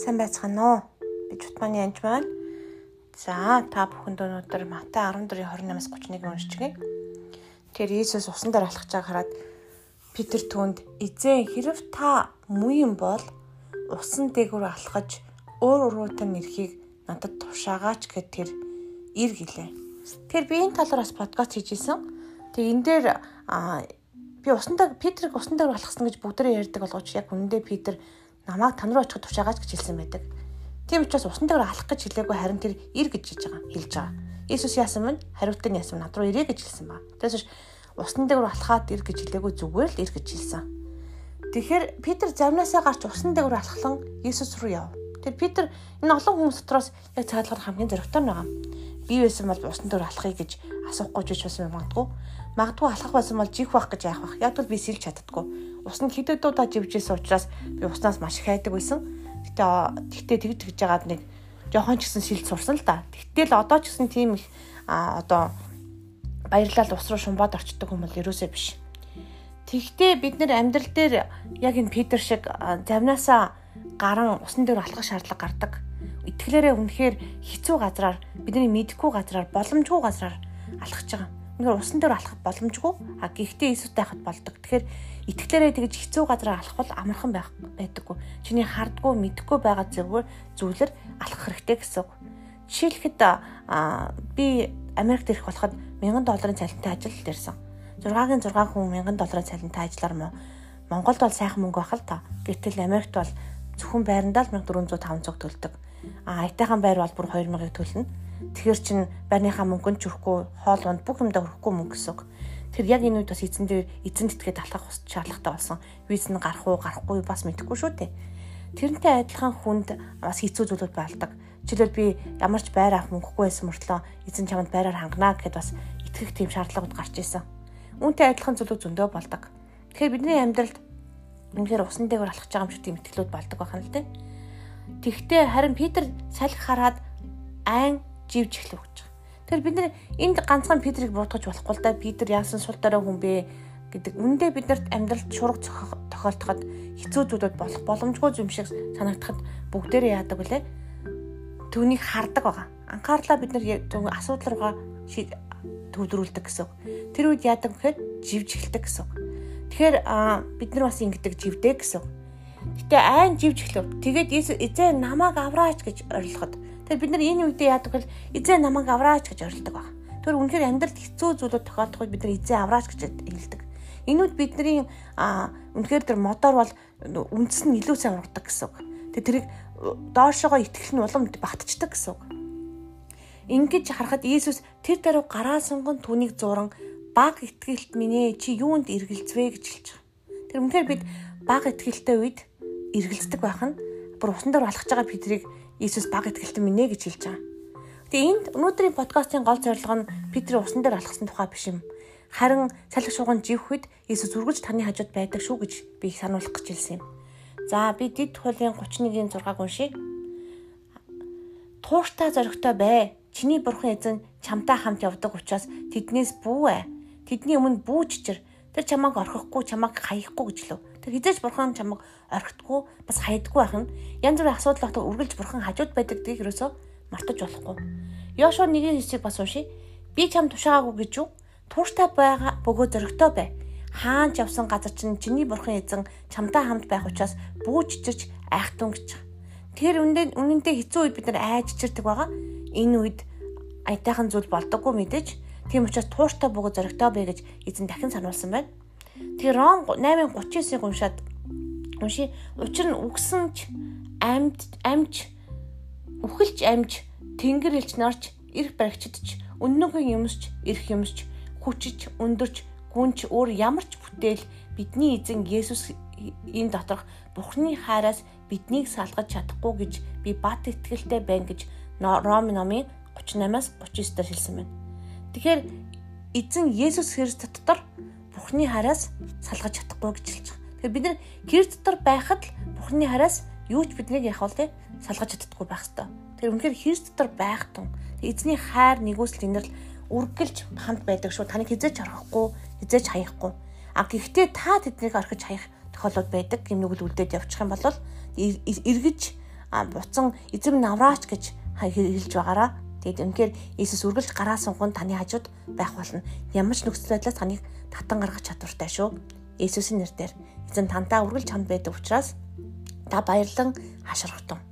Сайн байцгаана уу? Би Чутманы анж байна. За, та бүхэнд өнөөдөр Матай 14:28-аас 31-ийг уншчихъя. Тэр Иесус усан дээр алхаж байгааг хараад Питер түнд "Эзэн, хэрв та муу юм бол усан дээгүүр алхаж өөр уруутай нэрхийг надад тушаагаач" гэд тэр ир гэлээ. Тэр би энэ талаар бас подкаст хийж исэн. Тэгээ энэ дээр би усандаа Питерийг усан дээр алхсан гэж бүгдээрээ ярьдаг болгооч яг үнэндээ Питер намайг тань руу очиход тушаагач гэж хэлсэн байдаг. Тийм учраас усан дээр алах гэж хэлээгүй харин тэр ир гэж хэлж байгаа. хэлж байгаа. Иесус яасан мэн хариултын яасан над руу ирээ гэж хэлсэн ба. Тэрээс усан дээр алхаад ир гэж хэлээгүй зүгээр л ир гэж хэлсэн. Тэгэхээр Питер замнаасаа гарч усан дээр алхлан Иесус руу яв. Тэр Питер энэ олон хүмүүс дотроос яг цаалгаар хамгийн зоригтой байгаа. Би байсан бол усан дээр алхахыг гэж асуухгүй ч бас магадгүй. Магадгүй алхах байсан бол жих байх гэж яах вэ? Яг бол би сэлж чаддаггүй Ус нь хэдэд удаа живжсэн учраас би уснаас маш их хайдаг байсан. Гэтэ тэгтээ тэгж тэгж жагаад нэг жоохон ч гэсэн шилд сурсан л да. Тэгтэл одоо ч гэсэн тийм их одоо баярлал ус руу шумбаад орчдөг хүмүүс ерөөсөө биш. Тэгтээ бид нэр амьдрал дээр яг энэ Питер шиг замнаасаа гарan усан дээр алхах шаардлага гардаг. Итгэлээрээ үнэхээр хэцүү газраар бидний мэдхгүй газраар боломжгүй газраар алхаж байгаа. Үнэхээр усан дээр алхах боломжгүй. А гэхдээ Иесустай хахад болдог. Тэгэхээр итгэлээрээ тэгж хэцүү газараа алхах бол амархан байх байдаггүй. Чиний хардггүй, мэдхгүй байгаа зөвөр зүйлэр алхах хэрэгтэй гэсэн үг. Жишээлхэд би Америкт ирэх болоход 1000 долларын цалинтай ажил дээрсэн. 6-гийн 6 хүн 1000 долларын цалинтай ажиллаар мó Монголд бол сайхан мөнгө байх л та. Гэтэл Америкт бол зөвхөн байрандаа л 1400 500 төлдөг. А айтайхан байр бол бүр 2000-ыг төлнө. Тэгэхээр чин байрныхаа мөнгөнд ч өрөхгүй, хоол унд бүх юмдаа өрөхгүй мөнгө гэсэн үг. Тэр яг энэ үед бас эзэн дээр эзэн тэтгээд алхах шаардлагатай болсон. Виз нь гарах уу, гарахгүй бас мэдэхгүй шүү дээ. Тэрнтэй адилхан хүнд бас хэцүү зүйлүүд байлдаг. Жишээлбэл би ямар ч байр авах мөнгөгүй байсан мөртлөө эзэн чамд байраар хангана гэхэд бас итгэх тийм шаардлагууд гарч ирсэн. Үүнтэй адилхан зүйлүүд зөндөө болдог. Тэгэхээр бидний амьдралд үнэхээр усан дээгүүр алхаж байгаа юм шиг тийм итгэлүүд болдог байна л дээ. Тэгвэл харин Питер салхи хараад айн живж эхлэв гэж. Тэгэхээр бид нэр энд ганцхан Питрийг буутгаж болохгүй л да. Питер яасан сул дараа хүн бэ гэдэг. Үндэ биднэрт амьдралд шураг тохиолдоход хэцүү зүйлүүд болох боломжгүй юм шиг санагдахад бүгдээрээ яадаг вүлээ. Түүнийг хардаг байгаа. Анхаарлаа бид нар асуудал руугаа төвлөрүүлдэг гэсэн. Тэр үед яадаг гэхээр живж эхэлдэг гэсэн. Тэгэхээр бид нар бас ингэдэг живдээ гэсэн. Гэтэ айн живж эхлэв. Тэгээд эзэн намайг авраач гэж орилоход Тэгэхээр бид нар энэ үедээ яадаг бол эзэн намайг авраач гэж орилдог баг. Тэр үнэхээр амьдралд хэцүү зүйлүүд тохиолдох үед бид нар эзэн авраач гэж хэлдэг. Энэ үед бидний үнэхээр тэр мотор бол үндэс нь илүү сайн ургадаг гэсэн үг. Тэгээ тэрийг доошоогоо итгэх нь улам батчдаг гэсэн үг. Ингэж харахад Иесус тэр даруй гараа сунган түүнийг зуран баг итгэлт минь ээ чи юунд эргэлзвэ гэж хэлж байгаа. Тэр үнэхээр бид баг итгэлтэй үед эргэлздэг байх нь бүр усан дээр алхаж байгаа Петрийг Иесус баг итгэлтэн минь гэж хэлж байгаа. Тэгээ энд өнөөдрийн подкастын гол зорилго нь Петрийн усан дээр алхсан тухай биш юм. Харин салхи шууган живхэд Иесус үргэлж таны хажууд байдаг шүү гэж би сануулах гэж хэлсэн юм. За би дид хуулийн 31-ийн 6-г уншия. Тууштай зоригтой бай. Чиний бурхан эзэн чамтай хамт явдаг учраас тэднээс бүү ээ. Тэдний өмнө бүү чичэр. Тэр чамайг орхихгүй, чамайг хаяхгүй гэж лөө. Тэр хизээч бурхан чамайг орхитгүй бас хайдаггүй байх нь янз бүрийн асуудал багтаа үргэлж бурхан хажууд байдаг гэдгийг ерөөсөө мартаж болохгүй. Йошуа 1:9-ийг бас уншия. Би чам тушаагаагүй гэж юу? Тууштай байгаа бөгөө зөрөгтэй бай. Хаан ч явсан газар чинь чиний бурхан эзэн чамтай хамт байх учраас бүү чичирч айхтун гэж. Тэр үнэндээ үнэндээ хэцүү үед бид нар айж чичирдэг байгаа. Энэ үед аятайхан зүйл болдоггүй мэдээж. Тийм учраас тууштай бөгөө зөрөгтэй бай гэж эзэн дахин сануулсан байна. Тэгээ Ром 8:39-ыг уншаад унши. Учир нь үгсэнч амьд амьж үхэлж амьж тэнгэр элч нарч эрх баригчдч өннөгийн юмсч эрх юмсч хүчиж өндөрч гүнч өөр ямар ч бүтээл бидний эзэн Есүс энэ доторх Бурхны хайраас биднийг салгаж чадахгүй гэж би бат итгэлтэй байна гэж Ром номын 38-аас 39 дээр хэлсэн байна. Тэгэхээр эзэн Есүс Христ дотор Бурхны хараас салгаж чадахгүй гэж хэлж байгаа. Тэгэхээр бид нар гэр дотор байхад л Бурхны хараас юу ч биднийг яах вэ? Салгаж чаддаггүй байх ёстой. Тэр үнэхээр хэр дотор байх тун. Эзний хайр нэгүсэл энэрл үргэлж хамт байдаг шүү. Таныг хизээч орхихгүй, хизээч хаяхгүй. А гэхдээ та тэднийг орхиж хаях тохиолдол байдаг. Гэмнүгэл үлдээд явчих юм бол эргэж буцан эзэм навраач гэж хэлж байгаараа. Тэгэд үнэхээр Иесус үргэлж гараа сунгон таны хажууд байх болно. Ямар ч нөхцөл байдлаас таныг татан гаргах чадвартай шүү. Иесусийн нэрээр эзэн тантаа үргэлж чамд байдаг учраас та баярлан хашрахтун.